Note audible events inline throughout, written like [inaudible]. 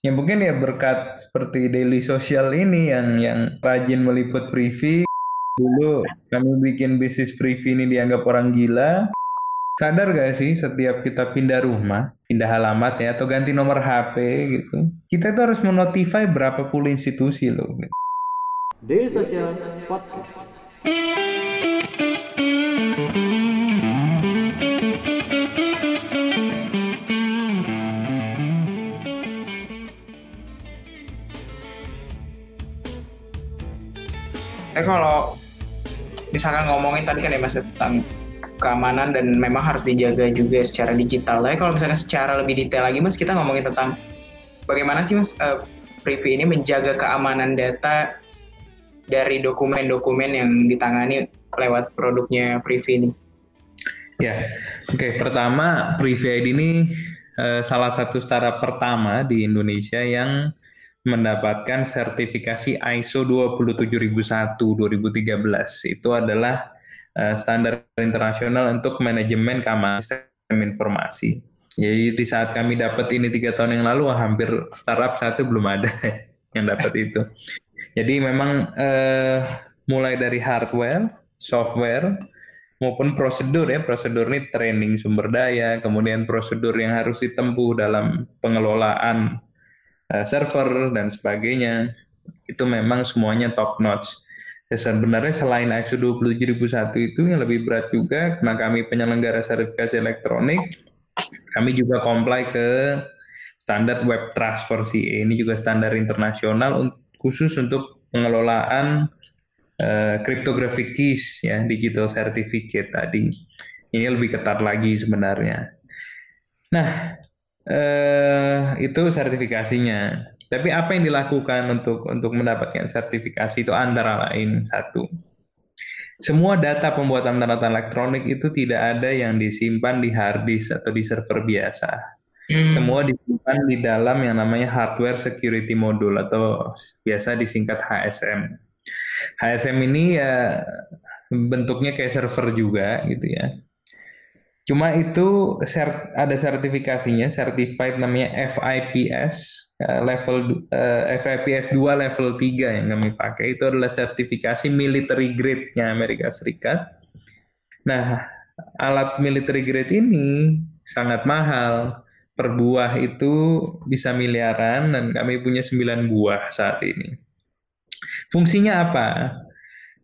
Ya mungkin ya berkat seperti Daily Social ini yang yang rajin meliput privy. Dulu kami bikin bisnis privy ini dianggap orang gila. Sadar gak sih setiap kita pindah rumah, pindah alamat ya, atau ganti nomor HP gitu, kita tuh harus menotify berapa puluh institusi loh. Daily Social Podcast. Eh kalau misalkan ngomongin tadi kan ya mas tentang keamanan dan memang harus dijaga juga secara digital. Tapi kalau misalnya secara lebih detail lagi mas, kita ngomongin tentang bagaimana sih mas uh, Privy ini menjaga keamanan data dari dokumen-dokumen yang ditangani lewat produknya Privy ini. Ya, oke. Okay. Pertama, Privy ID ini uh, salah satu startup pertama di Indonesia yang mendapatkan sertifikasi ISO 27001 2013. Itu adalah uh, standar internasional untuk manajemen keamanan sistem informasi. Jadi di saat kami dapat ini tiga tahun yang lalu, hampir startup satu belum ada [laughs] yang dapat itu. Jadi memang uh, mulai dari hardware, software, maupun prosedur ya, prosedur ini training sumber daya, kemudian prosedur yang harus ditempuh dalam pengelolaan uh, server dan sebagainya itu memang semuanya top notch. Ya, sebenarnya selain ISO 27001 itu yang lebih berat juga karena kami penyelenggara sertifikasi elektronik, kami juga comply ke standar Web Trust versi E. Ini juga standar internasional khusus untuk pengelolaan uh, cryptographic keys ya, digital certificate tadi. Ini lebih ketat lagi sebenarnya. Nah, eh, itu sertifikasinya. Tapi apa yang dilakukan untuk untuk mendapatkan sertifikasi itu antara lain satu. Semua data pembuatan tanda elektronik itu tidak ada yang disimpan di hard disk atau di server biasa. Hmm. Semua disimpan di dalam yang namanya hardware security module atau biasa disingkat HSM. HSM ini ya bentuknya kayak server juga gitu ya. Cuma itu ada sertifikasinya, certified namanya FIPS eh, level uh, FIPS 2 level 3 yang kami pakai itu adalah sertifikasi military grade-nya Amerika Serikat. Nah, alat military grade ini sangat mahal. Per buah itu bisa miliaran dan kami punya 9 buah saat ini. Fungsinya apa?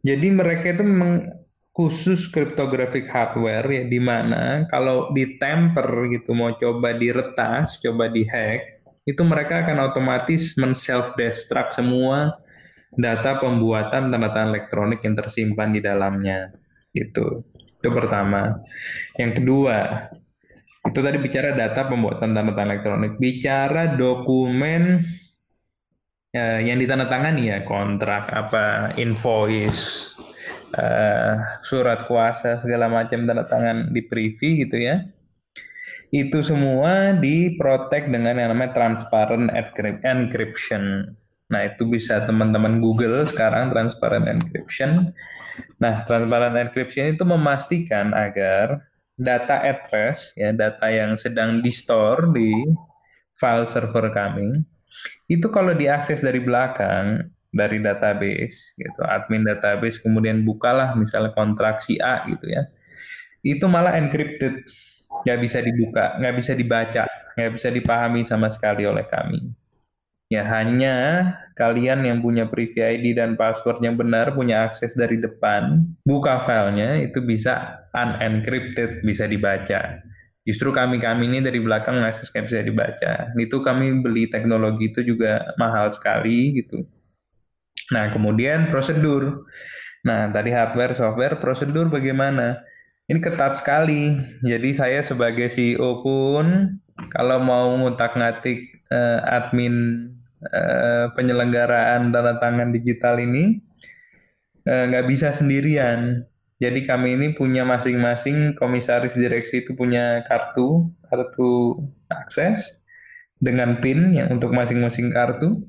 Jadi mereka itu khusus cryptographic hardware ya di mana kalau ditemper gitu mau coba diretas, coba dihack, itu mereka akan otomatis men-self destruct semua data pembuatan tanda-tanda elektronik yang tersimpan di dalamnya. Gitu. Itu pertama. Yang kedua, itu tadi bicara data pembuatan tanda-tanda elektronik. Bicara dokumen ya, yang ditandatangani ya, kontrak apa, invoice, uh, surat kuasa segala macam tanda tangan di privy gitu ya itu semua diprotek dengan yang namanya transparent encryption. Nah, itu bisa teman-teman Google sekarang transparent encryption. Nah, transparent encryption itu memastikan agar data address ya, data yang sedang di-store di file server kami itu kalau diakses dari belakang dari database gitu. Admin database kemudian bukalah misalnya kontrak si A gitu ya. Itu malah encrypted. Nggak bisa dibuka nggak bisa dibaca nggak bisa dipahami sama sekali oleh kami. Ya hanya kalian yang punya privy ID dan password yang benar punya akses dari depan buka filenya itu bisa unencrypted bisa dibaca. Justru kami kami ini dari belakang nggak bisa dibaca. Itu kami beli teknologi itu juga mahal sekali gitu Nah, kemudian prosedur. Nah, tadi hardware, software, prosedur bagaimana? Ini ketat sekali. Jadi saya sebagai CEO pun kalau mau ngutak-ngatik uh, admin uh, penyelenggaraan tanda tangan digital ini uh, nggak bisa sendirian. Jadi kami ini punya masing-masing komisaris direksi itu punya kartu, kartu akses dengan PIN yang untuk masing-masing kartu.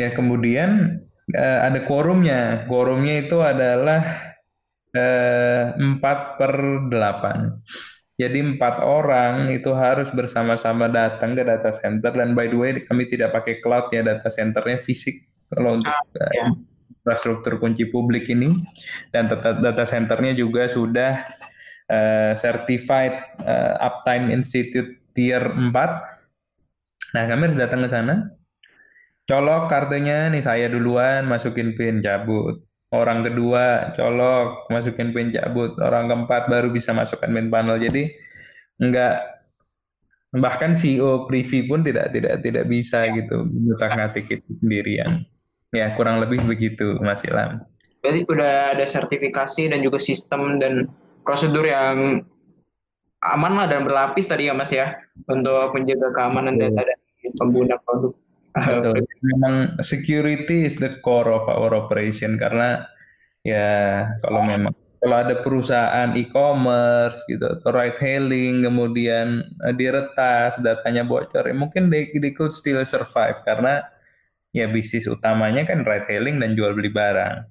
Ya kemudian uh, ada quorumnya. Quorumnya itu adalah uh, 4 per 8. Jadi empat orang itu harus bersama-sama datang ke data center dan by the way kami tidak pakai cloud ya data centernya fisik kalau untuk uh, ya. infrastruktur kunci publik ini dan data, data centernya juga sudah uh, certified uh, Uptime Institute Tier 4. Nah kami harus datang ke sana, colok kartunya nih saya duluan masukin pin cabut. Orang kedua colok masukin pin cabut. Orang keempat baru bisa masukkan pin panel. Jadi enggak bahkan CEO Privy pun tidak tidak tidak bisa gitu ngutak ngatik itu sendirian. Ya kurang lebih begitu Mas Ilham. Berarti udah ada sertifikasi dan juga sistem dan prosedur yang aman lah dan berlapis tadi ya Mas ya untuk menjaga keamanan data dan pengguna produk. Betul. Memang security is the core of our operation karena ya kalau memang kalau ada perusahaan e-commerce gitu atau ride hailing kemudian eh, diretas datanya bocor ya mungkin they, they could still survive karena ya bisnis utamanya kan ride hailing dan jual beli barang.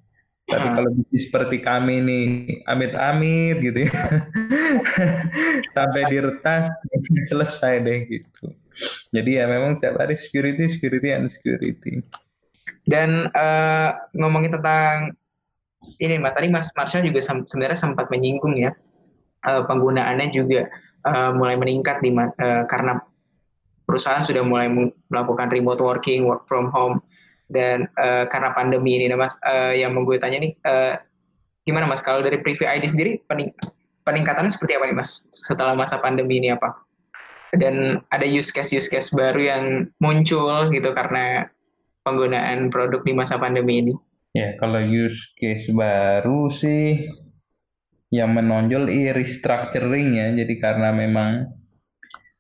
Tapi Hmm. kalau bisnis seperti kami nih amit-amit gitu ya [laughs] sampai diretas [laughs] selesai deh gitu. Jadi ya memang setiap hari security, security, and security. Dan eh, ngomongin tentang ini Mas tadi Mas Marshall juga sebenarnya sempat menyinggung ya eh, penggunaannya juga eh, mulai meningkat di eh, karena perusahaan sudah mulai melakukan remote working, work from home dan eh, karena pandemi ini nah Mas eh, yang mau gue tanya nih eh, gimana Mas kalau dari Privy ID sendiri pening- peningkatannya seperti apa nih Mas setelah masa pandemi ini apa? Dan ada use case use case baru yang muncul gitu karena penggunaan produk di masa pandemi ini. Ya, kalau use case baru sih yang menonjol e-restructuring ya. Jadi karena memang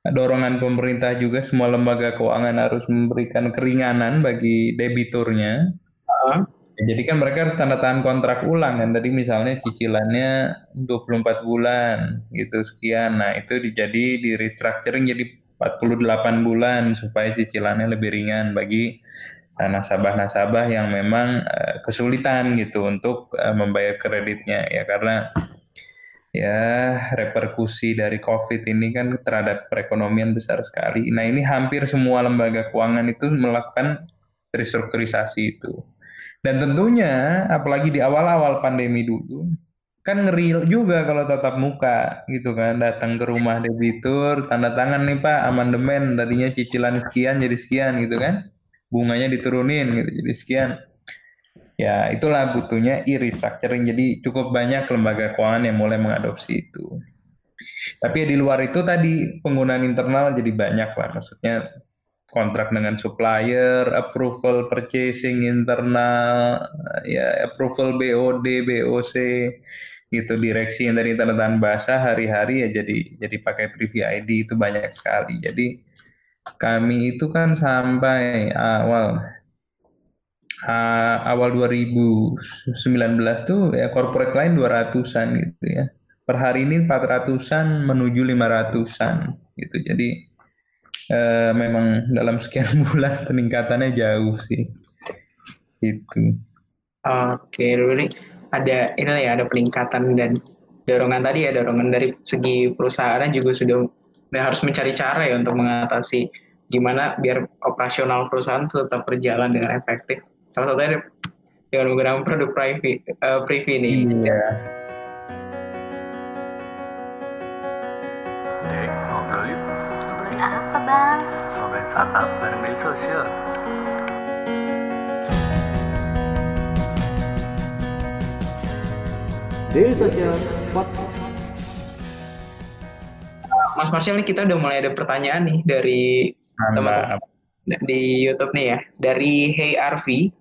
dorongan pemerintah juga semua lembaga keuangan harus memberikan keringanan bagi debiturnya. Heeh. Ya, Jadi kan mereka harus tanda tangan kontrak ulang kan. Tadi misalnya cicilannya 24 bulan gitu sekian. Nah, itu dijadi di restructuring jadi 48 bulan supaya cicilannya lebih ringan bagi eh, nasabah-nasabah yang memang eh, kesulitan gitu untuk eh, membayar kreditnya ya karena ya reperkusi dari COVID ini kan terhadap perekonomian besar sekali. Nah, ini hampir semua lembaga keuangan itu melakukan restrukturisasi itu. Dan tentunya, apalagi di awal-awal pandemi dulu, kan ngeri juga kalau tatap muka gitu kan, datang ke rumah debitur, tanda tangan nih Pak, amandemen tadinya cicilan sekian jadi sekian gitu kan, bunganya diturunin gitu jadi sekian. Ya itulah butuhnya e-restructuring. Jadi cukup banyak lembaga keuangan yang mulai mengadopsi itu. Tapi ya di luar itu tadi penggunaan internal jadi banyak lah, maksudnya kontrak dengan supplier, approval purchasing internal, ya approval BOD, BOC, gitu direksi yang dari tanda tangan basah hari-hari ya jadi jadi pakai Privy ID itu banyak sekali. Jadi kami itu kan sampai awal awal 2019 tuh ya corporate lain 200-an gitu ya. Per hari ini 400-an menuju 500-an gitu. Jadi eh, memang dalam sekian [laughs] bulan peningkatannya jauh sih. Gitu. Oke, dulu nih ada ini ya ada peningkatan dan dorongan tadi ya dorongan dari segi perusahaan juga sudah harus mencari cara ya untuk mengatasi gimana biar operasional perusahaan tetap berjalan dengan efektif. Salah satunya dengan menggunakan produk privy, eh, privy ini. Iya. Dek, Ngobrolin startup bareng media sosial. Daily Social Podcast. Mas Marshall nih kita udah mulai ada pertanyaan nih dari teman-teman Mantap. di YouTube nih ya dari Hey RV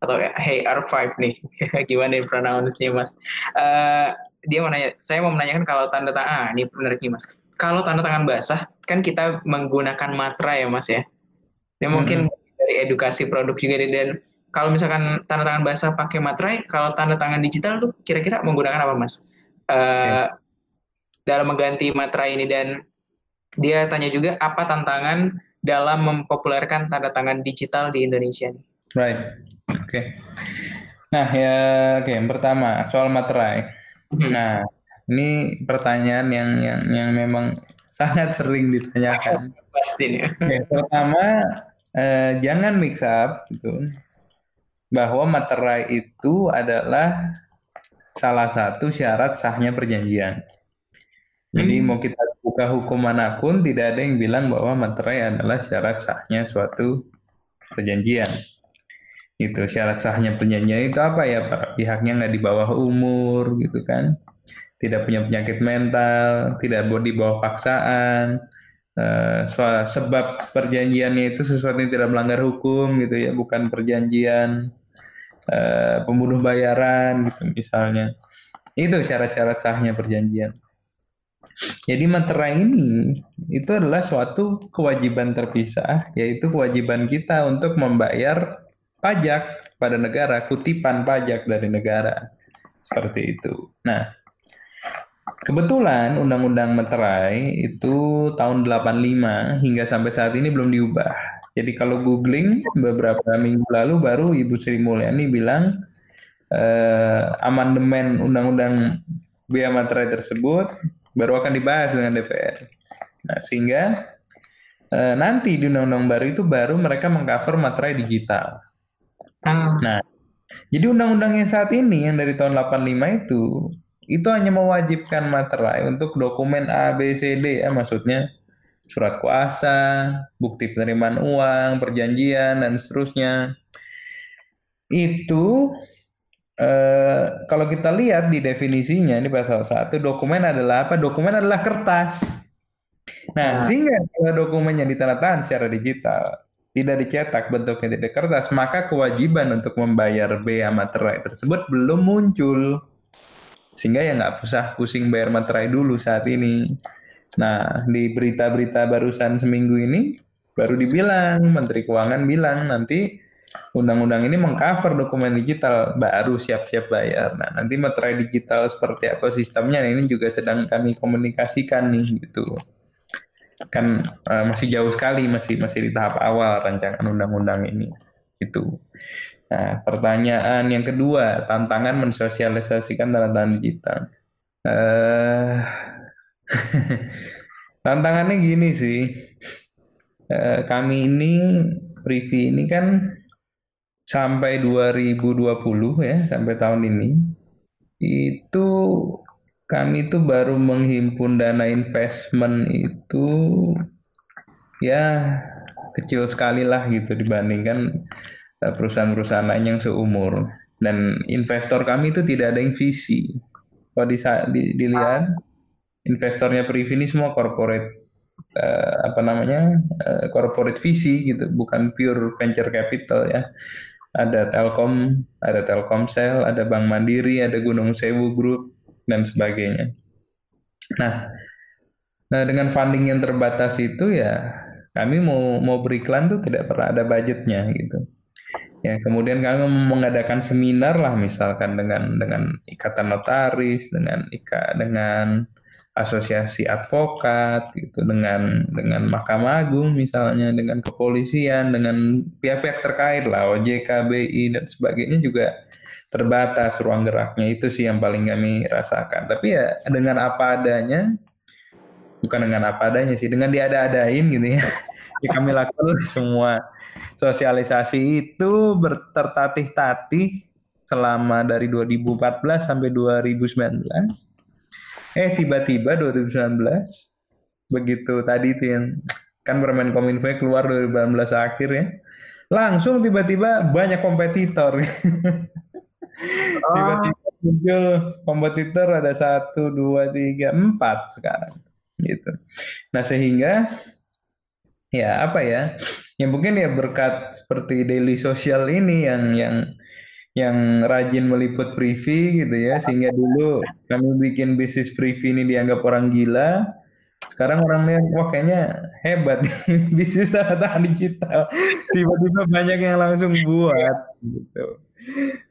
atau Hey R5 nih [laughs] gimana nih pronounce-nya Mas Eh, dia mau nanya saya mau menanyakan kalau tanda tangan ah ini benar nih Mas kalau tanda tangan basah kan kita menggunakan materai ya Mas ya ini mungkin dari edukasi produk juga deh. dan kalau misalkan tanda tangan basah pakai materai kalau tanda tangan digital tuh kira-kira menggunakan apa Mas Eh, dalam mengganti materai ini dan dia tanya juga apa tantangan dalam mempopulerkan tanda tangan digital di Indonesia. Right. Oke. Nah, ya oke, yang pertama soal materai. Hmm. Nah, Ini pertanyaan yang yang yang memang [laughs] sangat sering ditanyakan. [laughs] Pasti. Oke, pertama eh, jangan mix up gitu. Bahwa materai itu adalah salah satu syarat sahnya perjanjian. Jadi Hmm. mau kita buka hukum mana pun tidak ada yang bilang bahwa materai adalah syarat sahnya suatu perjanjian. Itu syarat sahnya perjanjian itu apa ya Pak? Pihaknya nggak di bawah umur gitu kan. Tidak punya penyakit mental, tidak di bawah paksaan, eh, soal sebab perjanjiannya itu sesuatu yang tidak melanggar hukum gitu ya, bukan perjanjian eh, pembunuh bayaran gitu misalnya. Itu syarat-syarat sahnya perjanjian. Jadi materai ini itu adalah suatu kewajiban terpisah, yaitu kewajiban kita untuk membayar pajak pada negara, kutipan pajak dari negara. Seperti itu. Nah, kebetulan Undang-Undang Materai itu tahun 85 hingga sampai saat ini belum diubah. Jadi kalau googling beberapa minggu lalu baru Ibu Sri Mulyani bilang eh, amandemen Undang-Undang Bea Materai tersebut baru akan dibahas dengan DPR. Nah, sehingga eh, nanti di undang-undang baru itu baru mereka mengcover materai digital. Ah, Nah, jadi undang-undang yang saat ini yang dari tahun 85 itu itu hanya mewajibkan materai untuk dokumen A, B, C, D ya maksudnya surat kuasa, bukti penerimaan uang, perjanjian dan seterusnya. Itu eh, kalau kita lihat di definisinya di pasal 1 dokumen adalah apa? Dokumen adalah kertas. Nah, Nah. sehingga kalau dokumennya ditandatangan secara digital, tidak dicetak bentuknya tidak kertas, maka kewajiban untuk membayar bea materai tersebut belum muncul. Sehingga ya nggak usah pusing bayar materai dulu saat ini. Nah, di berita-berita barusan seminggu ini, baru dibilang, Menteri Keuangan bilang nanti undang-undang ini mengcover dokumen digital, baru siap-siap bayar. Nah, nanti materai digital seperti apa sistemnya, ini juga sedang kami komunikasikan nih, gitu kan eh, masih jauh sekali masih masih di tahap awal rancangan undang-undang ini itu nah pertanyaan yang kedua tantangan mensosialisasikan tanda-tangan digital. Eh [laughs] tantangannya gini sih. Eh, kami ini Privi ini kan sampai 2020 ya sampai tahun ini itu kami itu baru menghimpun dana investment itu ya kecil sekali lah gitu dibandingkan perusahaan-perusahaan lain yang seumur dan investor kami itu tidak ada yang visi kalau disa- di- dilihat investornya Privi ini semua corporate eh, apa namanya eh, corporate visi gitu bukan pure venture capital ya ada Telkom ada Telkomsel ada Bank Mandiri ada Gunung Sewu Group dan sebagainya. Nah, nah dengan funding yang terbatas itu ya kami mau mau beriklan tuh tidak pernah ada budgetnya gitu. Ya, kemudian kami mengadakan seminar lah misalkan dengan dengan ikatan notaris, dengan ika dengan asosiasi advokat gitu, dengan dengan Mahkamah Agung misalnya, dengan kepolisian, dengan pihak-pihak terkait lah, OJK, BI dan sebagainya juga terbatas ruang geraknya itu sih yang paling kami rasakan. Tapi ya dengan apa adanya, bukan dengan apa adanya sih, dengan diada-adain gitu ya. [laughs] ya kami lakukan semua sosialisasi itu bertertatih-tatih selama dari 2014 sampai 2019. Eh tiba-tiba 2019 begitu tadi itu yang kan Permen Kominfo keluar 2019 akhir ya. Langsung tiba-tiba banyak kompetitor. [laughs] tiba-tiba muncul kompetitor ada satu dua tiga empat sekarang gitu nah sehingga ya apa ya ya mungkin ya berkat seperti daily social ini yang yang yang rajin meliput Privi gitu ya sehingga dulu kami bikin bisnis Privi ini dianggap orang gila sekarang orang lihat wah kayaknya hebat [laughs] bisnis data digital tiba-tiba banyak yang langsung buat gitu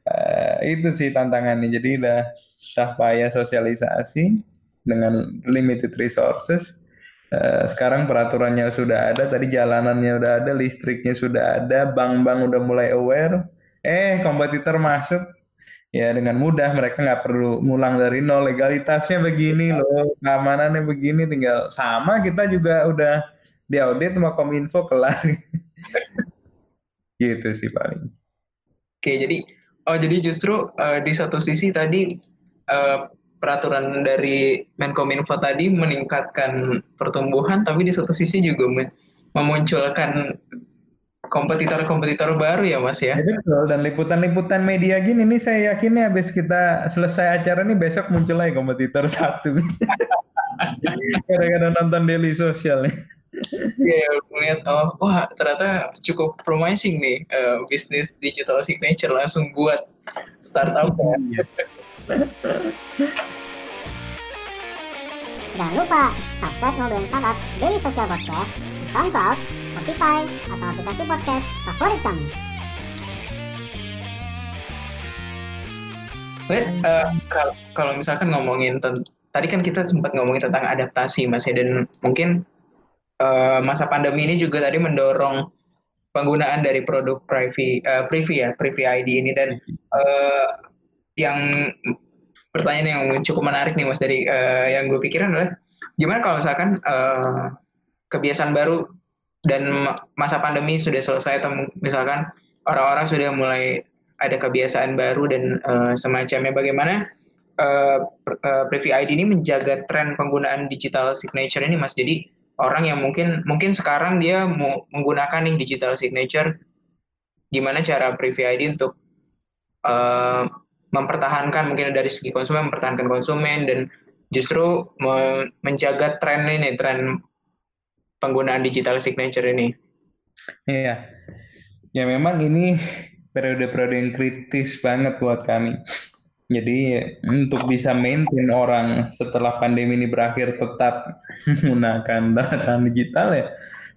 Uh, itu sih tantangannya. Jadi udah sah payah sosialisasi dengan limited resources. Uh, sekarang peraturannya sudah ada, tadi jalanannya udah ada, listriknya sudah ada, bank-bank udah mulai aware. Eh, kompetitor masuk. Ya dengan mudah mereka nggak perlu ngulang dari nol. Legalitasnya begini loh keamanannya begini tinggal sama kita juga udah diaudit sama kominfo kelar. [laughs] Gitu sih paling. Oke, jadi oh jadi justru eh, di satu sisi tadi eh, peraturan dari Menkominfo tadi meningkatkan pertumbuhan, tapi di satu sisi juga memunculkan kompetitor-kompetitor baru ya, Mas ya. Ya, betul dan liputan-liputan media gini nih saya yakin nih habis kita selesai acara nih besok muncul lagi kompetitor [laughs] satu gara-gara nonton Daily Social nih Iya, melihat oh wah ternyata cukup promising nih eh, bisnis digital signature langsung buat startup ya. Jangan lupa subscribe Ngobrolin Startup Daily Social Podcast di SoundCloud, Spotify, atau aplikasi podcast favorit kamu. Kal- kalau misalkan ngomongin tadi kan kita sempat ngomongin tentang adaptasi Mas ya dan mungkin eh, masa pandemi ini juga tadi mendorong penggunaan dari produk Privy eh, Privy ya Privy ID ini dan eh, yang pertanyaan yang cukup menarik nih Mas dari eh, yang gue pikirin adalah gimana kalau misalkan eh, kebiasaan baru dan ma- masa pandemi sudah selesai atau misalkan orang-orang sudah mulai ada kebiasaan baru dan eh, semacamnya bagaimana pr- eh, Privy ID ini menjaga tren penggunaan digital signature ini Mas? Jadi orang yang mungkin mungkin sekarang dia menggunakan nih digital signature gimana cara Privy ID untuk eh, mempertahankan mungkin dari segi konsumen mempertahankan konsumen dan justru me- menjaga tren ini tren penggunaan digital signature ini. Iya, ya memang ini periode-periode yang kritis banget buat kami. Jadi untuk bisa maintain orang setelah pandemi ini berakhir tetap [laughs] menggunakan data digital ya,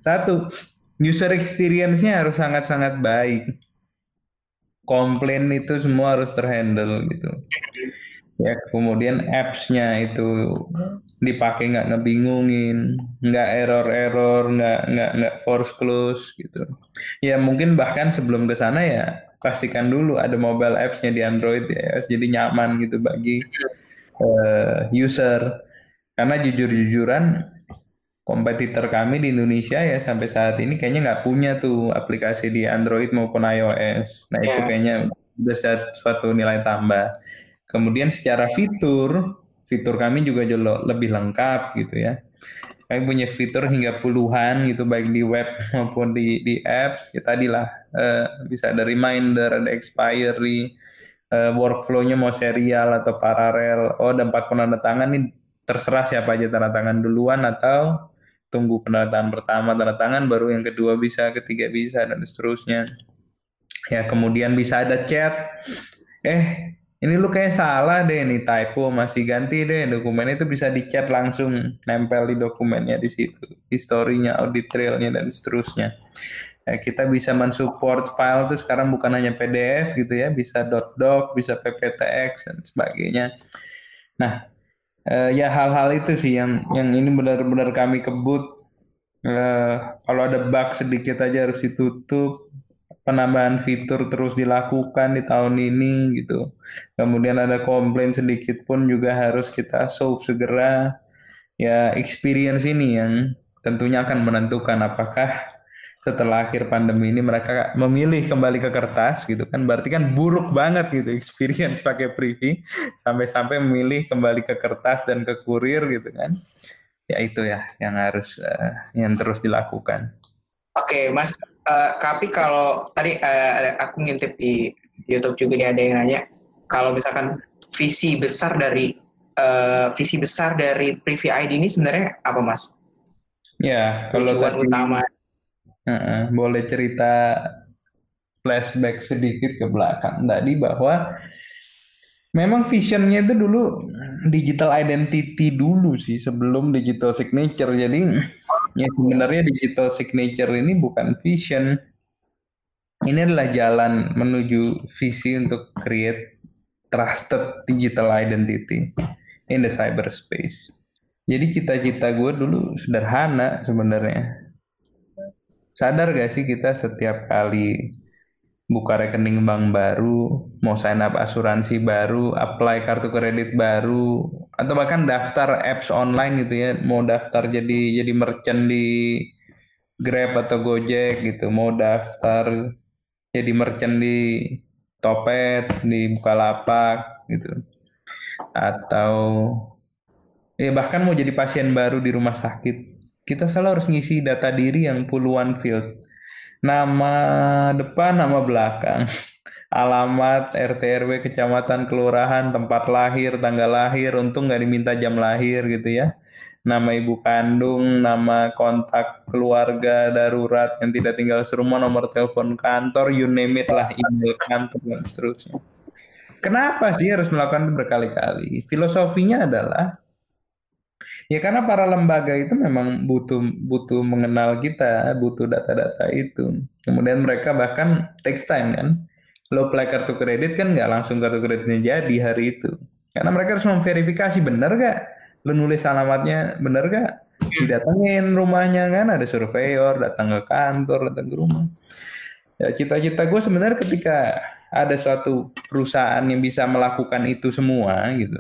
satu user experience-nya harus sangat-sangat baik. Komplain itu semua harus terhandle gitu. Ya kemudian apps-nya itu dipakai nggak ngebingungin, nggak error-error, nggak nggak nggak force close gitu. Ya mungkin bahkan sebelum ke sana ya pastikan dulu ada mobile apps-nya di Android ya, jadi nyaman gitu bagi eh, user. Karena jujur-jujuran kompetitor kami di Indonesia ya sampai saat ini kayaknya nggak punya tuh aplikasi di Android maupun iOS. Nah itu Ya. kayaknya udah sa- suatu nilai tambah. Kemudian secara fitur, fitur kami juga jauh lebih lengkap gitu ya. Kami punya fitur hingga puluhan gitu baik di web [laughs] maupun di di apps. Ya tadilah eh, bisa ada reminder, ada expiry, eh, workflow-nya mau serial atau paralel. Oh, ada empat penandatangan nih terserah siapa aja tanda tangan duluan atau tunggu pendataan pertama tanda tangan baru yang kedua bisa, ketiga bisa dan seterusnya. Ya, kemudian bisa ada chat. Eh, ini lu kayak salah deh nih typo masih ganti deh dokumennya itu bisa di chat langsung nempel di dokumennya di situ historinya audit trailnya dan seterusnya ya, kita bisa mensupport file tuh sekarang bukan hanya PDF gitu ya bisa .doc bisa PPTX dan sebagainya nah eh, ya hal-hal itu sih yang yang ini benar-benar kami kebut Eh, kalau ada bug sedikit aja harus ditutup penambahan fitur terus dilakukan di tahun ini gitu. Kemudian ada komplain sedikit pun juga harus kita solve segera. Ya experience ini yang tentunya akan menentukan apakah setelah akhir pandemi ini mereka memilih kembali ke kertas gitu kan berarti kan buruk banget gitu experience [laughs] pakai privy sampai-sampai memilih kembali ke kertas dan ke kurir gitu kan ya itu ya yang harus eh, yang terus dilakukan Oke, Mas. Eh, tapi kalau tadi eh, aku ngintip di YouTube juga nih ada yang nanya kalau misalkan visi besar dari eh, visi besar dari Privy ID ini sebenarnya apa, Mas? ya kalau Tujuan tadi utama. Boleh cerita flashback sedikit ke belakang tadi bahwa memang visionnya itu dulu digital identity dulu sih sebelum digital signature. Jadi ya sebenarnya digital signature ini bukan vision. Ini adalah jalan menuju visi untuk create trusted digital identity in the cyberspace. Jadi cita-cita gue dulu sederhana sebenarnya sadar gak sih kita setiap kali buka rekening bank baru, mau sign up asuransi baru, apply kartu kredit baru, atau bahkan daftar apps online gitu ya, mau daftar jadi jadi merchant di Grab atau Gojek gitu, mau daftar jadi merchant di Topet, di Bukalapak gitu, atau ya bahkan mau jadi pasien baru di rumah sakit, kita selalu harus ngisi data diri yang puluhan field nama depan, nama belakang, [laughs] alamat, RT RW, kecamatan, kelurahan, tempat lahir, tanggal lahir, untung nggak diminta jam lahir gitu ya. Nama ibu kandung, nama kontak keluarga darurat yang tidak tinggal serumah, nomor telepon kantor, you name it lah, email kantor dan seterusnya. Kenapa sih harus melakukan itu berkali-kali? Filosofinya adalah Ya karena para lembaga itu memang butuh butuh mengenal kita, butuh data-data itu. Kemudian mereka bahkan takes time kan. Lo apply kartu kredit kan nggak langsung kartu kreditnya jadi hari itu. Karena mereka harus memverifikasi benar gak lo nulis alamatnya benar gak didatengin rumahnya kan ada surveyor datang ke kantor datang ke rumah ya cita-cita gue sebenarnya ketika ada suatu perusahaan yang bisa melakukan itu semua gitu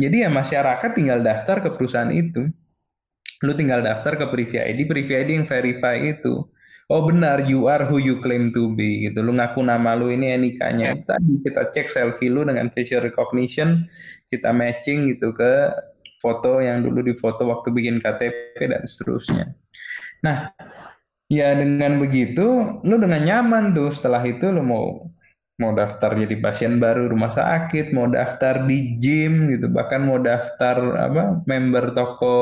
jadi ya masyarakat tinggal daftar ke perusahaan itu. Lu tinggal daftar ke Privy ID, Privy ID yang verify itu. Oh benar, you are who you claim to be gitu. Lu ngaku nama lu ini nikahnya. Tadi kita cek selfie lu dengan facial recognition, kita matching gitu ke foto yang dulu di foto waktu bikin KTP dan seterusnya. Nah, ya dengan begitu, lu dengan nyaman tuh setelah itu lu mau mau daftar jadi pasien baru rumah sakit, mau daftar di gym gitu, bahkan mau daftar apa member toko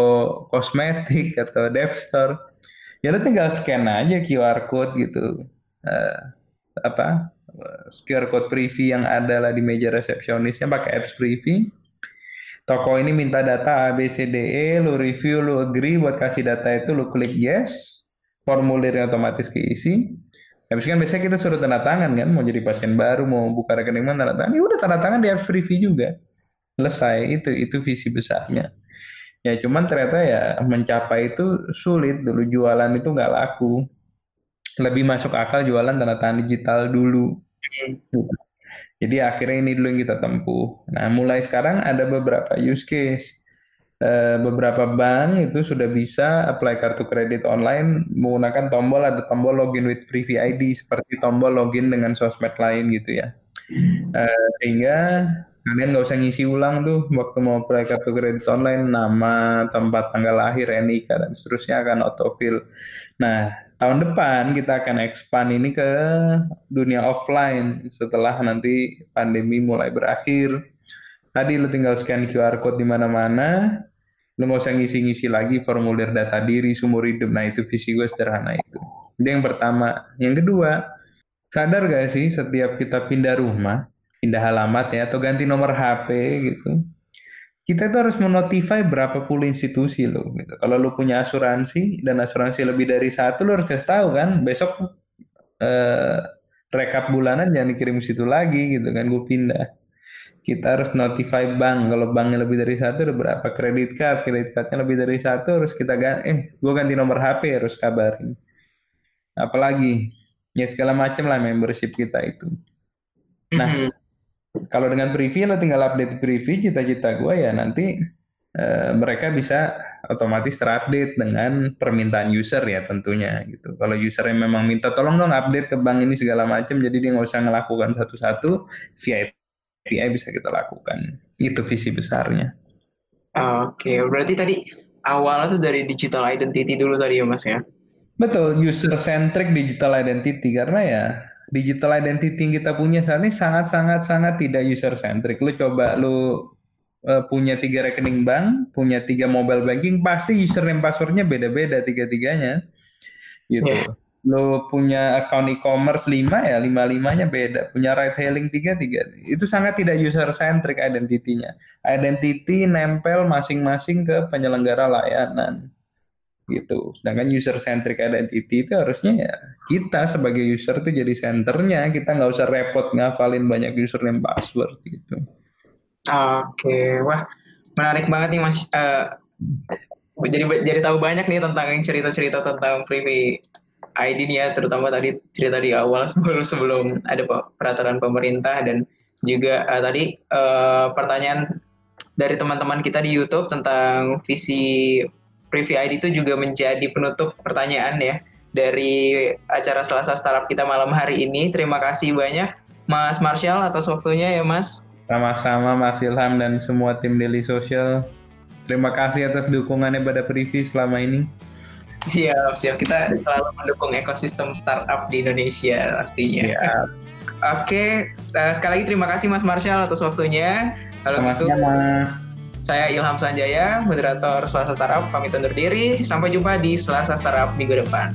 kosmetik [laughs] atau dev store, ya lo tinggal scan aja QR code gitu, uh, apa QR code privy yang ada lah di meja resepsionisnya pakai apps privy. Toko ini minta data A, B, C, D, E, lu review, lu agree buat kasih data itu, lu klik yes, formulirnya otomatis keisi, Habis kan biasanya kita suruh tanda tangan kan, mau jadi pasien baru, mau buka rekening mana tanda tangan, ya udah tanda tangan di apps preview juga. Selesai, itu itu visi besarnya. Ya cuman ternyata ya mencapai itu sulit dulu jualan itu nggak laku. Lebih masuk akal jualan tanda tangan digital dulu. Jadi akhirnya ini dulu yang kita tempuh. Nah mulai sekarang ada beberapa use case beberapa bank itu sudah bisa apply kartu kredit online menggunakan tombol ada tombol login with Privy ID seperti tombol login dengan sosmed lain gitu ya. Uh, sehingga kalian nggak usah ngisi ulang tuh waktu mau apply kartu kredit online nama, tempat tanggal lahir, NIK dan seterusnya akan autofill. Nah, tahun depan kita akan expand ini ke dunia offline setelah nanti pandemi mulai berakhir. Tadi lu tinggal scan QR code di mana-mana, lu nggak usah ngisi-ngisi lagi formulir data diri sumur hidup. Nah itu visi gue sederhana itu. Itu yang pertama. Yang kedua sadar gak sih setiap kita pindah rumah pindah alamat ya atau ganti nomor HP gitu kita itu harus menotify berapa puluh institusi lo gitu. kalau lu punya asuransi dan asuransi lebih dari satu lu harus kasih tahu kan besok eh, rekap bulanan jangan dikirim situ lagi gitu kan gue pindah kita harus notify bank. Kalau banknya lebih dari satu ada berapa kredit card? Kredit cardnya lebih dari satu harus kita ganti eh gue ganti nomor HP harus kabarin. Apalagi ya segala macam lah membership kita itu. Nah mm -hmm. kalau dengan preview lo tinggal update preview cita-cita gue ya nanti uh, mereka bisa otomatis terupdate dengan permintaan user ya tentunya gitu. Kalau user yang memang minta tolong dong update ke bank ini segala macam jadi dia nggak usah ngelakukan satu-satu via API bisa kita lakukan. Itu visi besarnya. Oke, okay. berarti tadi awalnya tuh dari digital identity dulu tadi ya Mas ya? Betul, user-centric digital identity. Karena ya digital identity yang kita punya saat ini sangat-sangat-sangat tidak user-centric. Lu coba lu uh, punya tiga rekening bank, punya tiga mobile banking, pasti username passwordnya beda-beda tiga-tiganya. Gitu. Yeah lo punya account e-commerce 5 ya, lima-limanya beda. Punya ride hailing 3, 3. Itu sangat tidak user centric identity-nya. Identity nempel masing-masing ke penyelenggara layanan. Gitu. Sedangkan user centric identity itu harusnya ya kita sebagai user itu jadi senternya, kita nggak usah repot ngafalin banyak username password gitu. Oke, wah menarik banget nih Mas. Uh, jadi jadi tahu banyak nih tentang cerita-cerita tentang privy ID ya, terutama tadi cerita di awal sebelum sebelum ada peraturan pemerintah dan juga uh, tadi uh, pertanyaan dari teman-teman kita di YouTube tentang visi Privy ID itu juga menjadi penutup pertanyaan ya dari acara Selasa Startup kita malam hari ini. Terima kasih banyak Mas Marshall atas waktunya ya Mas. Sama-sama Mas Ilham dan semua tim Daily Social. Terima kasih atas dukungannya pada Privy selama ini. Siap, siap. Kita selalu mendukung ekosistem startup di Indonesia pastinya. Ya. Oke, eh, sekali lagi terima kasih Mas Marshall atas waktunya. Kalau gitu, saya Ilham Sanjaya, moderator Selasa Startup, pamit undur diri. Sampai jumpa di Selasa Startup minggu depan.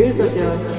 Daily Social Podcast.